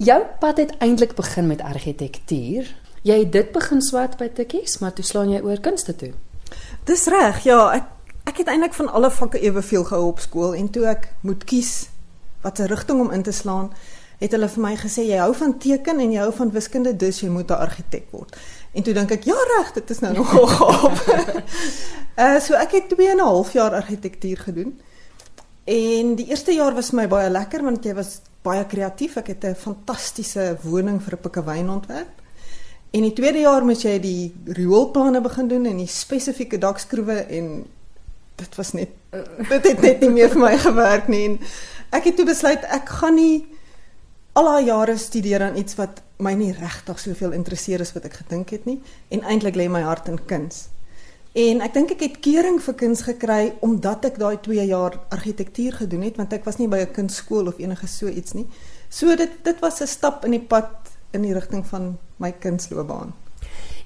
Jou pad het eintlik begin met argitektuur. Jy het dit begin swat by Tikkies, maar toe slaan jy oor kunste toe. Dis reg. Ja, ek ek het eintlik van alle vakke eweveel gehou op skool en toe ek moet kies wat 'n rigting om in te slaan, het hulle vir my gesê jy hou van teken en jy hou van wiskunde, dus jy moet 'n argitek word. En toe dink ek, ja reg, dit is nou nogal gaaf. uh so ek het 2 en 'n half jaar argitektuur gedoen. En die eerste jaar was my baie lekker want jy was baie kreatief. Ek het 'n fantastiese woning vir 'n pikkewyn ontwerp. En die tweede jaar moet jy die rioolplanne begin doen en die spesifieke dakskroewe en dit was net dit het net nie meer vir my gewerk nie. En ek het toe besluit ek gaan nie al daai jare studeer aan iets wat my nie regtig soveel interesseer as wat ek gedink het nie en eintlik lê my hart in kuns. En ek dink ek het kering vir kuns gekry omdat ek daai 2 jaar argitektuur gedoen het want ek was nie by 'n kunstskool of enige so iets nie. So dit dit was 'n stap in die pad in die rigting van my kunstloopbaan.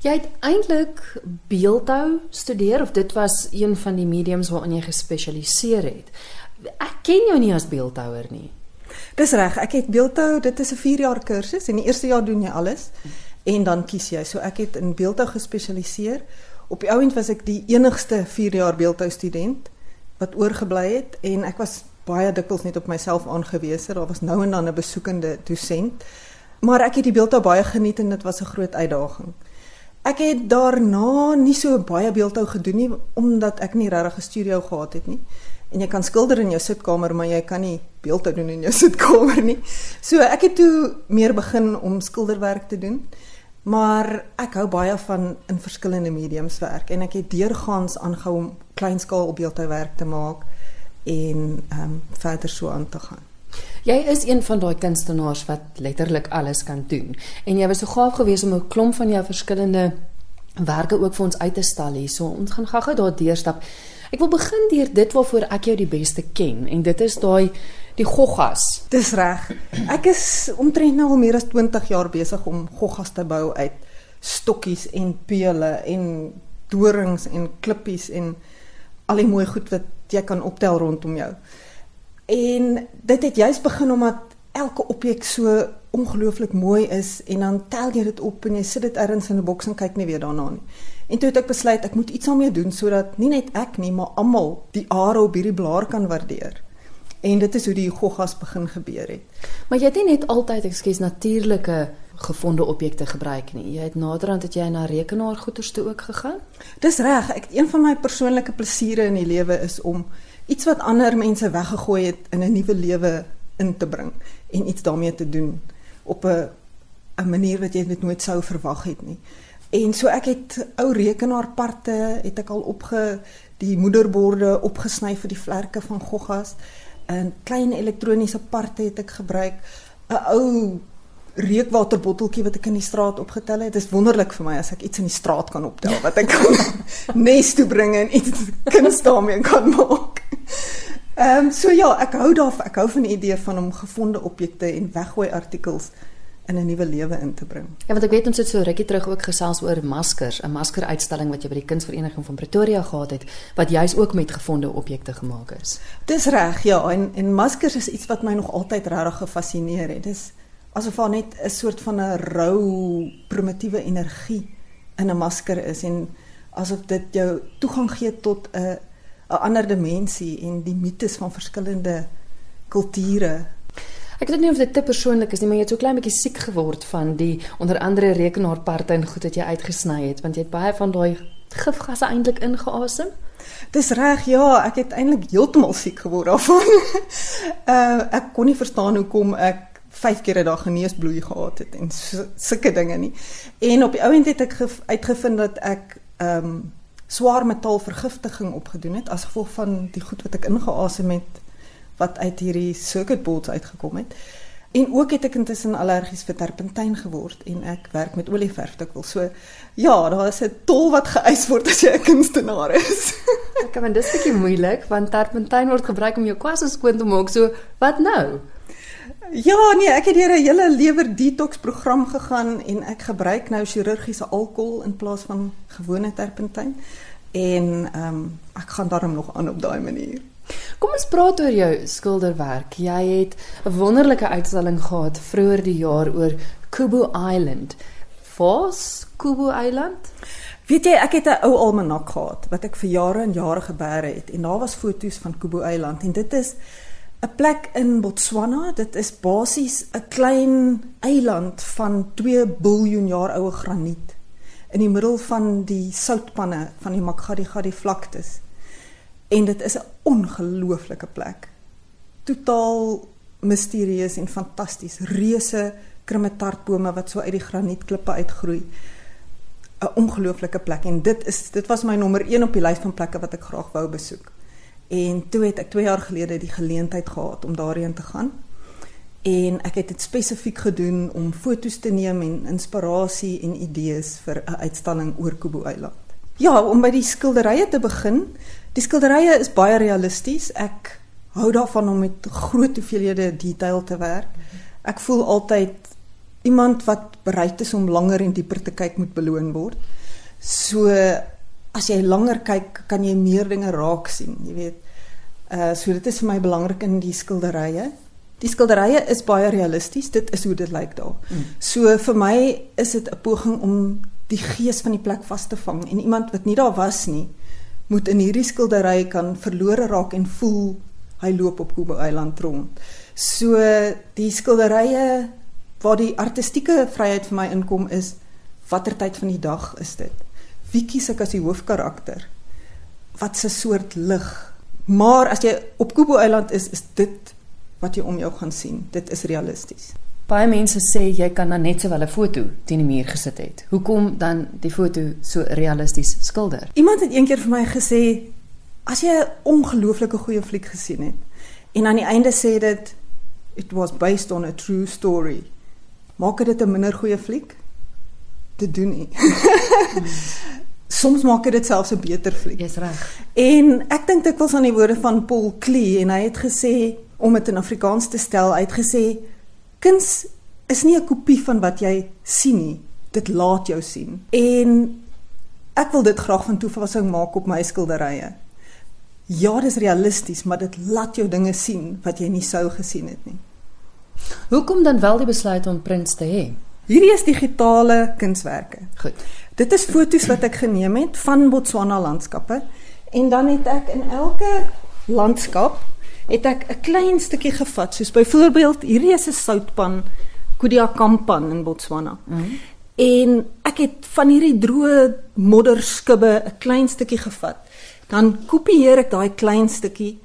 Jy het eintlik beeldhou studeer of dit was een van die mediums waarin jy gespesialiseer het. Ek ken jou nie as beeldhouer nie. Dis reg, ek het beeldhou, dit is 'n 4 jaar kursus en die eerste jaar doen jy alles en dan kies jy. So ek het in beeldhou gespesialiseer op die ouend was ek die enigste 4 jaar beeldhou student wat oorgebly het en ek was baie dikwels net op myself aangewese. Daar was nou en dan 'n besoekende dosent. Maar ek het die beeldhou baie geniet en dit was 'n groot uitdaging. Ek het daarna nie so baie beeldhou gedoen nie omdat ek nie regtig 'n studio gehad het nie. En jy kan skilder in jou sitkamer, maar jy kan nie beeldhou doen in jou sitkamer nie. So ek het toe meer begin om skilderwerk te doen. Maar ek hou baie van in verskillende mediums werk en ek het deurgaans aangehou om kleinskaal op beeldhouwerk te maak en ehm um, verder so aan te gaan. Jy is een van daai kunstenaars wat letterlik alles kan doen en jy was so gaaf geweest om 'n klomp van jou verskillende werke ook vir ons uit te stal hier. So ons gaan gou-gou daar deurstap. Ek wil begin deur dit waarvoor ek jou die beste ken en dit is daai die goggas. Dis reg. Ek is omtrent nou al meer as 20 jaar besig om goggas te bou uit stokkies en pele en dorings en klippies en al die mooi goed wat jy kan optel rondom jou. En dit het juist begin omdat elke objek so ongelooflik mooi is en dan tel jy dit op en jy sit dit ergens in 'n boks en kyk nie weer daarna nie. En toe het ek besluit ek moet iets daarmee doen sodat nie net ek nie, maar almal die are op hierdie blaar kan waardeer. En dit is hoe die goggas begin gebeur het. Maar jy het nie net altyd ekskuus natuurlike gevonde objekte gebruik nie. Jy het naderhand het jy na rekenaargoeders toe ook gegaan? Dis reg. Ek een van my persoonlike plesiere in die lewe is om iets wat ander mense weggegooi het in 'n nuwe lewe in te bring en iets daarmee te doen op 'n 'n manier wat jy dit nooit sou verwag het nie. En so ek het ou rekenaarparte het ek al opge die moederborde opgesny vir die vlerke van goggas. 'n klein elektroniese parte het ek gebruik, 'n ou reukwaterbotteltjie wat ek in die straat opgetel het. Dit is wonderlik vir my as ek iets in die straat kan optel wat ek kan nes toe bring en iets kuns daarmee kan maak. Ehm um, so ja, ek hou daarvan. Ek hou van die idee van om gevonde objekte en weggooi artikels in 'n nuwe lewe in te bring. Ja, want ek weet ons het so rukkie terug ook gesels oor maskers, 'n maskeruitstalling wat jy by die Kunsvereniging van Pretoria gehad het wat juis ook met gevonde objekte gemaak is. Dis reg, ja, en en maskers is iets wat my nog altyd regtig gefassineer het. Dis asof daar net 'n soort van 'n rou primitiewe energie in 'n masker is en asof dit jou toegang gee tot 'n 'n ander dimensie en die mites van verskillende kulture Ek weet nie of dit te persoonlik is nie, maar jy het so klein bietjie siek geword van die onder andere rekenaarparte en goed wat jy uitgesny het, want jy het baie van daai gifgasse eintlik ingeasem. Dis reg, ja, ek het eintlik heeltemal siek geword daarvan. uh ek kon nie verstaan hoekom ek 5 keer 'n dag geneesbloei gehad het en sulke dinge nie. En op die ouend het ek uitgevind dat ek ehm um, swaar metaalvergiftiging opgedoen het as gevolg van die goed wat ek ingeasem het wat uit hierdie circuit boards uitgekom het. En ook het ek intussen allergies vir terpentyn geword en ek werk met olieverf dikwels. So ja, daar is 'n tol wat geëis word as jy 'n kunstenaar is. ek kan dit bietjie moeilik want terpentyn word gebruik om jou kwasse skoon te maak. So wat nou? Ja, nee, ek het deur 'n hele lewer detox program gegaan en ek gebruik nou chirurgiese alkohol in plaas van gewone terpentyn. En ehm um, ek gaan daarom nog aan op daai manier. Kom ons praat oor jou skilderwerk. Jy het 'n wonderlike uitstalling gehad vroeër die jaar oor Kubu Island. Waar's Kubu Island? Weet jy, ek het 'n ou almanak gehad wat ek vir jare en jare gebeere het en daar was foto's van Kubu Island en dit is 'n plek in Botswana. Dit is basies 'n klein eiland van 2 miljard jaar oue graniet in die middel van die soutpanne van die Makgadikgadi vlaktes. En dit is 'n ongelooflike plek. Totaal misterieus en fantasties. Reuse krummetartbome wat so uit die granietklippe uitgroei. 'n Ongelooflike plek en dit is dit was my nommer 1 op die lys van plekke wat ek graag wou besoek. En toe het ek 2 jaar gelede die geleentheid gehad om daarheen te gaan. En ek het dit spesifiek gedoen om foto's te neem en inspirasie en idees vir 'n uitstalling oor Kubu Eiland. Ja, om by die skilderye te begin. Die skilderye is baie realisties. Ek hou daarvan om met groot hoeveelhede detail te werk. Ek voel altyd iemand wat bereid is om langer en dieper te kyk moet beloon word. So as jy langer kyk, kan jy meer dinge raak sien, jy weet. Uh so dit is vir my belangrik in die skilderye. Die skilderye is baie realisties. Dit is hoe dit lyk daar. Mm. So vir my is dit 'n poging om die gees van die plek vas te vang en iemand wat nie daar was nie moet in hierdie skildery kan verlore raak en voel hy loop op Kubo Eiland rond. So die skilderye waar die artistieke vryheid vir my inkom is watter tyd van die dag is dit? Wie kies ek as die hoofkarakter? Wat 'n soort lig? Maar as jy op Kubo Eiland is, is dit wat jy om jou gaan sien. Dit is realisties. Baie mense sê jy kan dan net sowel 'n foto teen die muur gesit het. Hoekom dan die foto so realisties skilder? Iemand het eendag vir my gesê as jy 'n ongelooflike goeie fliek gesien het en aan die einde sê dit it was based on a true story. Maak dit 'n minder goeie fliek? Dit doen nie. Soms maak dit selfs 'n beter fliek. Jy's reg. En ek dink dit was aan die woorde van Paul Klee en hy het gesê om dit in Afrikaans te stel, hy het gesê kuns is nie 'n kopie van wat jy sien nie. Dit laat jou sien. En ek wil dit graag van toepassing maak op my skilderye. Ja, dit is realisties, maar dit laat jou dinge sien wat jy nie sou gesien het nie. Hoekom dan wel die besluit om prints te hê? Hierdie is digitale kunswerke. Goed. Dit is foto's wat ek geneem het van Botswana landskappe en dan het ek in elke landskap het ek 'n klein stukkie gevat, soos byvoorbeeld hierdie is 'n soutpan Kodiakampan in Botswana. Mm -hmm. En ek het van hierdie droë modderskubbe 'n klein stukkie gevat. Dan kopieer ek daai klein stukkie.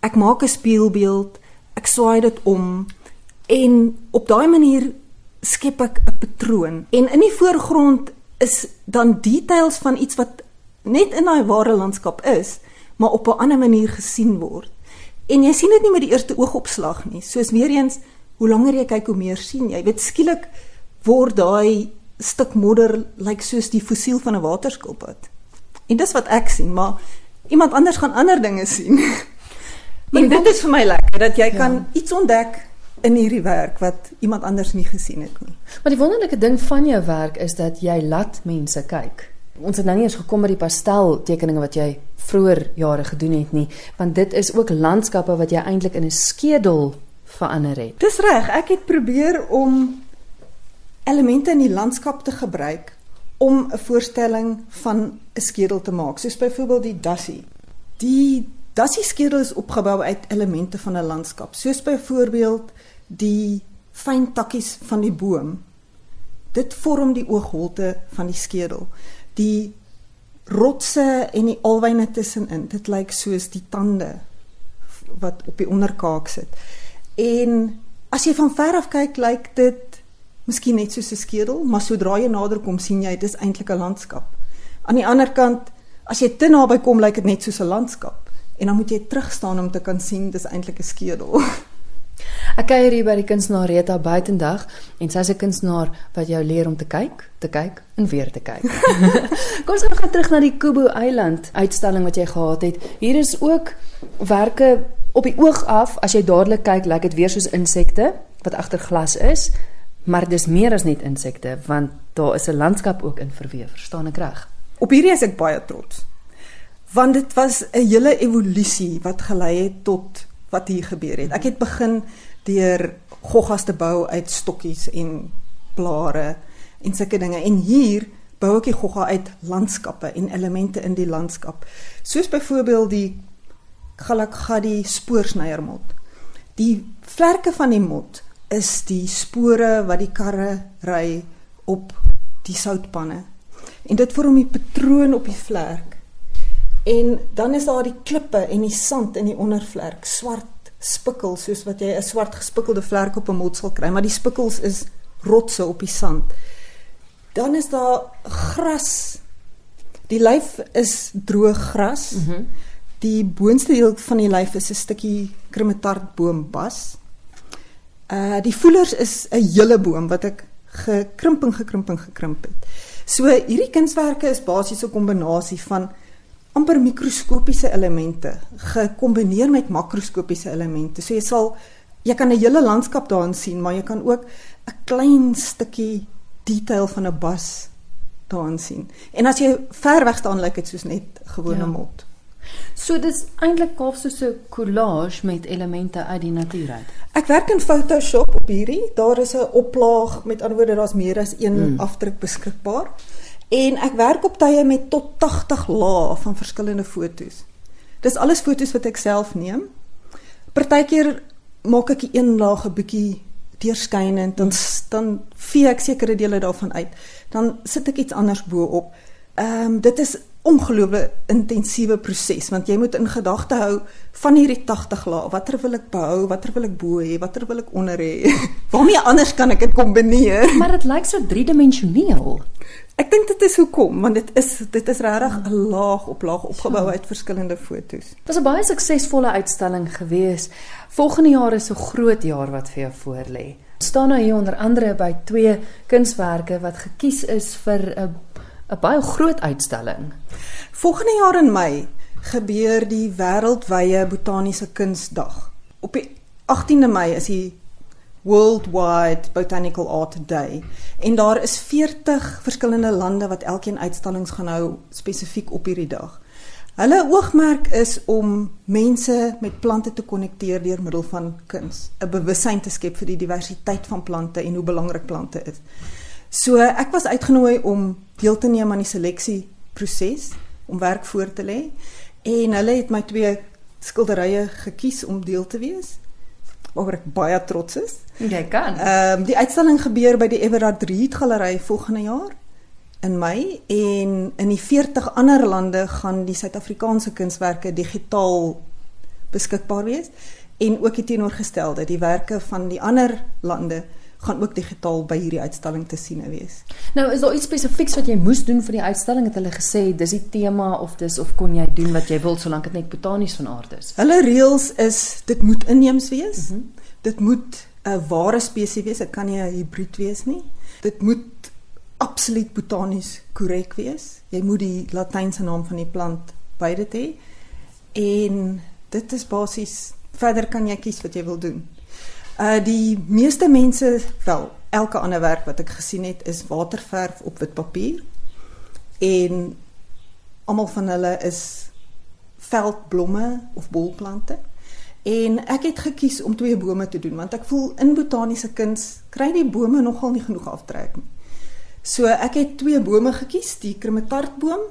Ek maak 'n spieelbeeld, ek swaai dit om en op daai manier skep ek 'n patroon. En in die voorgrond is dan details van iets wat net in daai ware landskap is, maar op 'n ander manier gesien word. En jy sien dit nie met die eerste oogopslag nie. Soos weer eens, hoe langer jy kyk, hoe meer sien jy. Jy weet skielik word daai stuk modder lyk like soos die fossiel van 'n waterskilpad. En dis wat ek sien, maar iemand anders gaan ander dinge sien. en dit is vir my lekker dat jy ja. kan iets ontdek in hierdie werk wat iemand anders nie gesien het nie. Maar die wonderlike ding van jou werk is dat jy laat mense kyk. Ons het nou nie eens gekom by die pasteltekeninge wat jy vroeër jare gedoen het nie, want dit is ook landskappe wat jy eintlik in 'n skedel verander het. Dis reg, ek het probeer om elemente in die landskap te gebruik om 'n voorstelling van 'n skedel te maak, soos byvoorbeeld die dassie. Die dassie skedel is opgebou uit elemente van 'n landskap, soos byvoorbeeld die fyn takkies van die boom. Dit vorm die oogholte van die skedel. Die rotse en die alwyne tussenin. Dit lyk soos die tande wat op die onderkaak sit. En as jy van ver af kyk, lyk dit miskien net soos 'n skedel, maar sodra jy nader kom, sien jy dit is eintlik 'n landskap. Aan die ander kant, as jy te naby kom, lyk dit net soos 'n landskap. En dan moet jy terug staan om te kan sien dis eintlik 'n skedel. Ek kuier hier by die kunstenaar Rita Buitendag en sy is 'n kunstenaar wat jou leer om te kyk, te kyk en weer te kyk. Kom ons gaan terug na die Kubu Eiland uitstalling wat jy gehad het. Hier is ook werke op die oog af, as jy dadelik kyk, lyk dit weer soos insekte wat agter glas is, maar dis meer as net insekte want daar is 'n landskap ook in verweef, verstaan ek reg? Op hierdie is ek baie trots. want dit was 'n hele evolusie wat gelei het tot wat hier gebeur het. Ek het begin deur goggas te bou uit stokkies en blare en sulke dinge en hier bou ek die gogga uit landskappe en elemente in die landskap. Soos byvoorbeeld die Galakgadi spoorsnyermot. Die vlerke van die mot is die spore wat die karre ry op die soutpanne. En dit vorm die patroon op die vlerk. En dan is daar die klippe en die sand in die ondervlerk, swart spikkel soos wat jy 'n swart gespikkelde vlerk op 'n mot sal kry, maar die spikkels is rotse op die sand. Dan is daar gras. Die lyf is droë gras. Mm die boonste deel van die lyf is 'n stukkie krummetartboombas. Uh die voelers is 'n hele boom wat ek gekrimp en gekrimp en gekrimp het. So hierdie kunswerke is basies 'n kombinasie van amper mikroskopiese elemente gekombineer met makroskopiese elemente. So jy sal jy kan 'n hele landskap daarin sien, maar jy kan ook 'n klein stukkie detail van 'n bas daarin sien. En as jy ver weg staan lyk dit soos net gewone ja. mot. So dis eintlik kaap so 'n collage met elemente uit die natuur uit. Ek werk in Photoshop op hierdie. Daar is 'n oplaag, met ander woorde daar's meer as een hmm. afdruk beskikbaar. En ek werk op tye met tot 80 lae van verskillende fotos. Dis alles fotos wat ek self neem. Partykeer maak ek een laag 'n bietjie deurskynend dan dan vee ek sekere dele daarvan uit. Dan sit ek iets anders bo-op. Ehm um, dit is ongelooflike intensiewe proses want jy moet in gedagte hou van hierdie 80 lae watter wil ek behou? Watter wil ek bo hê? Watter wil ek onder hê? Waarmee anders kan ek dit kombineer? Maar dit lyk so driedimensioneel. Ek dink dit is hoekom want dit is dit is regtig 'n laag op laag opgebou uit verskillende fotos. Dit was 'n baie suksesvolle uitstalling gewees. Volgende jaar is 'n groot jaar wat vir jou voorlê staan nou hier onder andere by twee kunswerke wat gekies is vir 'n 'n baie groot uitstalling. Volgende jaar in Mei gebeur die wêreldwye botaniese kunsdag. Op die 18de Mei is die Worldwide Botanical Art Day en daar is 40 verskillende lande wat elkeen uitstallings gaan hou spesifiek op hierdie dag. Hulle oogmerk is om mense met plante te konnekteer deur middel van kuns, 'n bewussyn te skep vir die diversiteit van plante en hoe belangrik plante is. So ek was uitgenooi om deel te neem aan die seleksie proses om werk voor te lê en hulle het my twee skilderye gekies om deel te wees waaroor ek baie trots is. Jy kan. Ehm um, die uitstalling gebeur by die Everard Reed Galery volgende jaar in Mei en in die 40 ander lande gaan die Suid-Afrikaanse kunswerke digitaal beskikbaar wees en ook die teenoorgestelde, die werke van die ander lande gaan ook digitaal by hierdie uitstalling te sien wees. Nou is daar iets spesifieks wat jy moes doen vir die uitstalling het hulle gesê dis die tema of dis of kon jy doen wat jy wil solank dit net botanies van aard is. Hulle reëls is dit moet inheems wees. Mm -hmm. Dit moet 'n ware spesies wees, dit kan nie 'n hibrid wees nie. Dit moet absoluut botanies korrek wees. Jy moet die latynse naam van die plant by dit hê. En dit is basies verder kan jy kies wat jy wil doen. Uh die meeste mense, wel, elke ander werk wat ek gesien het is waterverf op wit papier. En almal van hulle is veldblomme of bolplante. En ek het gekies om twee bome te doen want ek voel in botaniese kuns kry die bome nogal nie genoeg aftrek nie. So ek het twee bome gekies, die krummetartboom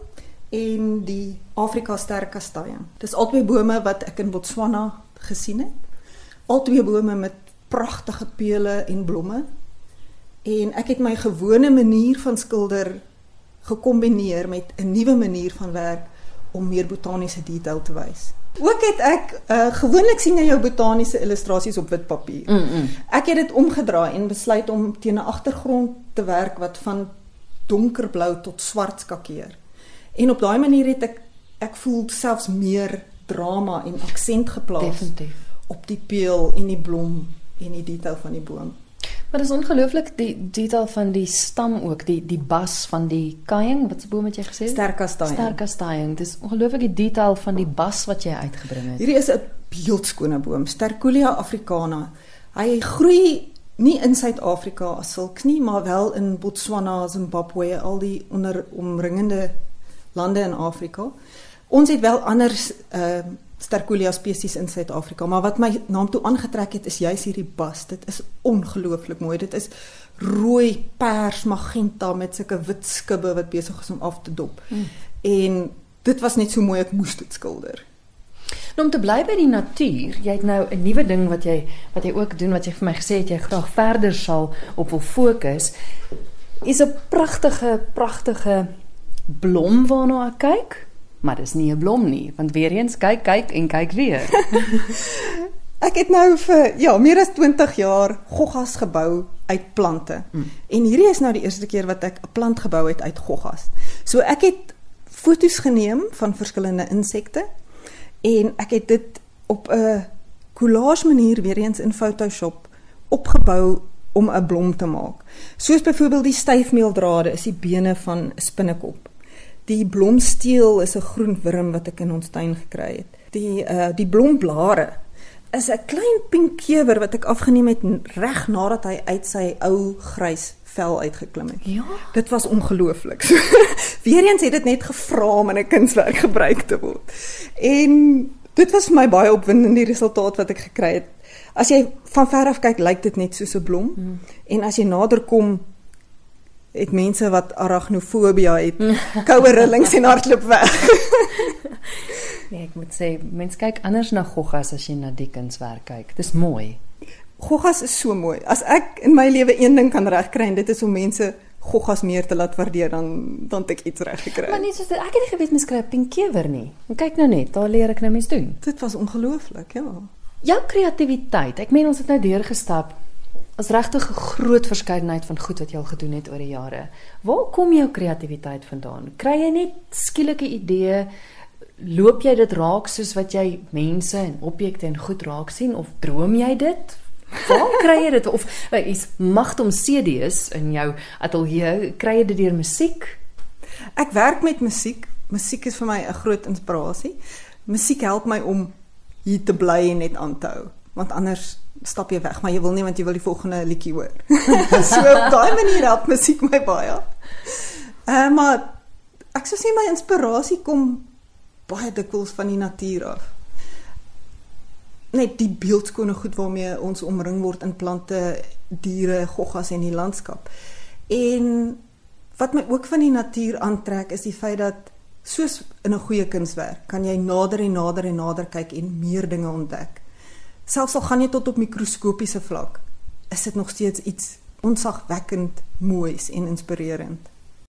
en die Afrika sterkastaie. Dis albei bome wat ek in Botswana gesien het. Albei bome met pragtige pele en blomme. En ek het my gewone manier van skilder gekombineer met 'n nuwe manier van werk om meer botaniese detail te wys. Ook het ek uh, gewoonlik sien jy jou botaniese illustrasies op wit papier. Mm -mm. Ek het dit omgedraai en besluit om teen 'n agtergrond te werk wat van donkerblou tot swart skakeer. En op daai manier het ek ek voel selfs meer drama en aksent geplaas Definitief. op die peel en die blom en die detail van die boom. Maar dit is ongelooflik die detail van die stam ook, die die bas van die kaying, wat se boom het jy gesê? Sterkastaing. Sterkastaing. Dit is ongelooflik die detail van die bas wat jy uitgebring het. Hierdie is 'n beeldskone boom, Sterculia africana. Hy groei nie in Suid-Afrika as sulks nie, maar wel in Botswana, Zimbabwe, al die onder omringende lande in Afrika. Ons het wel ander ehm uh, Stercolia spesies in Suid-Afrika, maar wat my naam toe aangetrek het is juis hierdie bas. Dit is ongelooflik mooi. Dit is rooi, pers, magenta met sulke wit skubbe wat besig is om af te dop. Hmm. En dit was net so mooi ek moes dit skilder. Nou om te bly by die natuur, jy het nou 'n nuwe ding wat jy wat jy ook doen wat jy vir my gesê het jy graag verder sal op wil fokus. Is 'n pragtige pragtige blom waarna ek kyk, maar dis nie 'n blom nie, want weer eens kyk kyk en kyk weer. ek het nou vir ja, meer as 20 jaar goggas gebou uit plante. Mm. En hierdie is nou die eerste keer wat ek 'n plant gebou het uit goggas. So ek het foto's geneem van verskillende insekte en ek het dit op 'n collage manier weer eens in Photoshop opgebou om 'n blom te maak. Soos byvoorbeeld die styfmeeldrade is die bene van 'n spinnekop. Die blomsteel is 'n groen wurm wat ek in ons tuin gekry het. Die uh die blomblare is 'n klein pinkkewer wat ek afgeneem het reg nadat hy uit sy ou grys vel uitgeklim het. Ja. Dit was ongelooflik. So, Weereens het dit net gevra om in 'n kunswerk gebruik te word. En dit was vir my baie opwindend die resultaat wat ek gekry het. As jy van ver af kyk, lyk dit net soos 'n blom. Hmm. En as jy nader kom, het mense wat arachnofobia het, koue rillings en hardloop weg. nee, ek moet sê, mense kyk anders na goggas as jy na die kunswerk kyk. Dis mooi. Goggas is so mooi. As ek in my lewe een ding kan regkry en dit is om mense goggas meer te laat waardeer dan dan ek iets reg gekry. Maar nie so ek het nie geweet mens skryf pinkkewer nie. En kyk nou net, daar leer ek nou mens doen. Dit was ongelooflik, ja. Jou kreatiwiteit. Ek meen ons het nou deurgestap. As regtig 'n groot verskeidenheid van goed wat jy al gedoen het oor die jare. Waar kom jou kreatiwiteit vandaan? Kry jy net skielike idee? Loop jy dit raak soos wat jy mense en objekte en goed raak sien of droom jy dit? Waar kry jy dit of is magtom CD's in jou ateljee? Kry jy dit deur musiek? Ek werk met musiek. Musiek is vir my 'n groot inspirasie. Musiek help my om hier te bly en net aan te hou, want anders stap jy weg, maar jy wil nie want jy wil die volgende liedjie hoor. so op daai manier help musiek my baie. Uh, maar ek sou sê my inspirasie kom baie dikwels van die natuur af net die beeldskone goed waarmee ons omring word in plante, diere, goggas en die landskap. En wat my ook van die natuur aantrek is die feit dat soos in 'n goeie kunswerk kan jy nader en nader en nader kyk en meer dinge ontdek. Selfs al gaan jy tot op mikroskopiese vlak, is dit nog steeds iets onsagwekkend moois en inspirerend.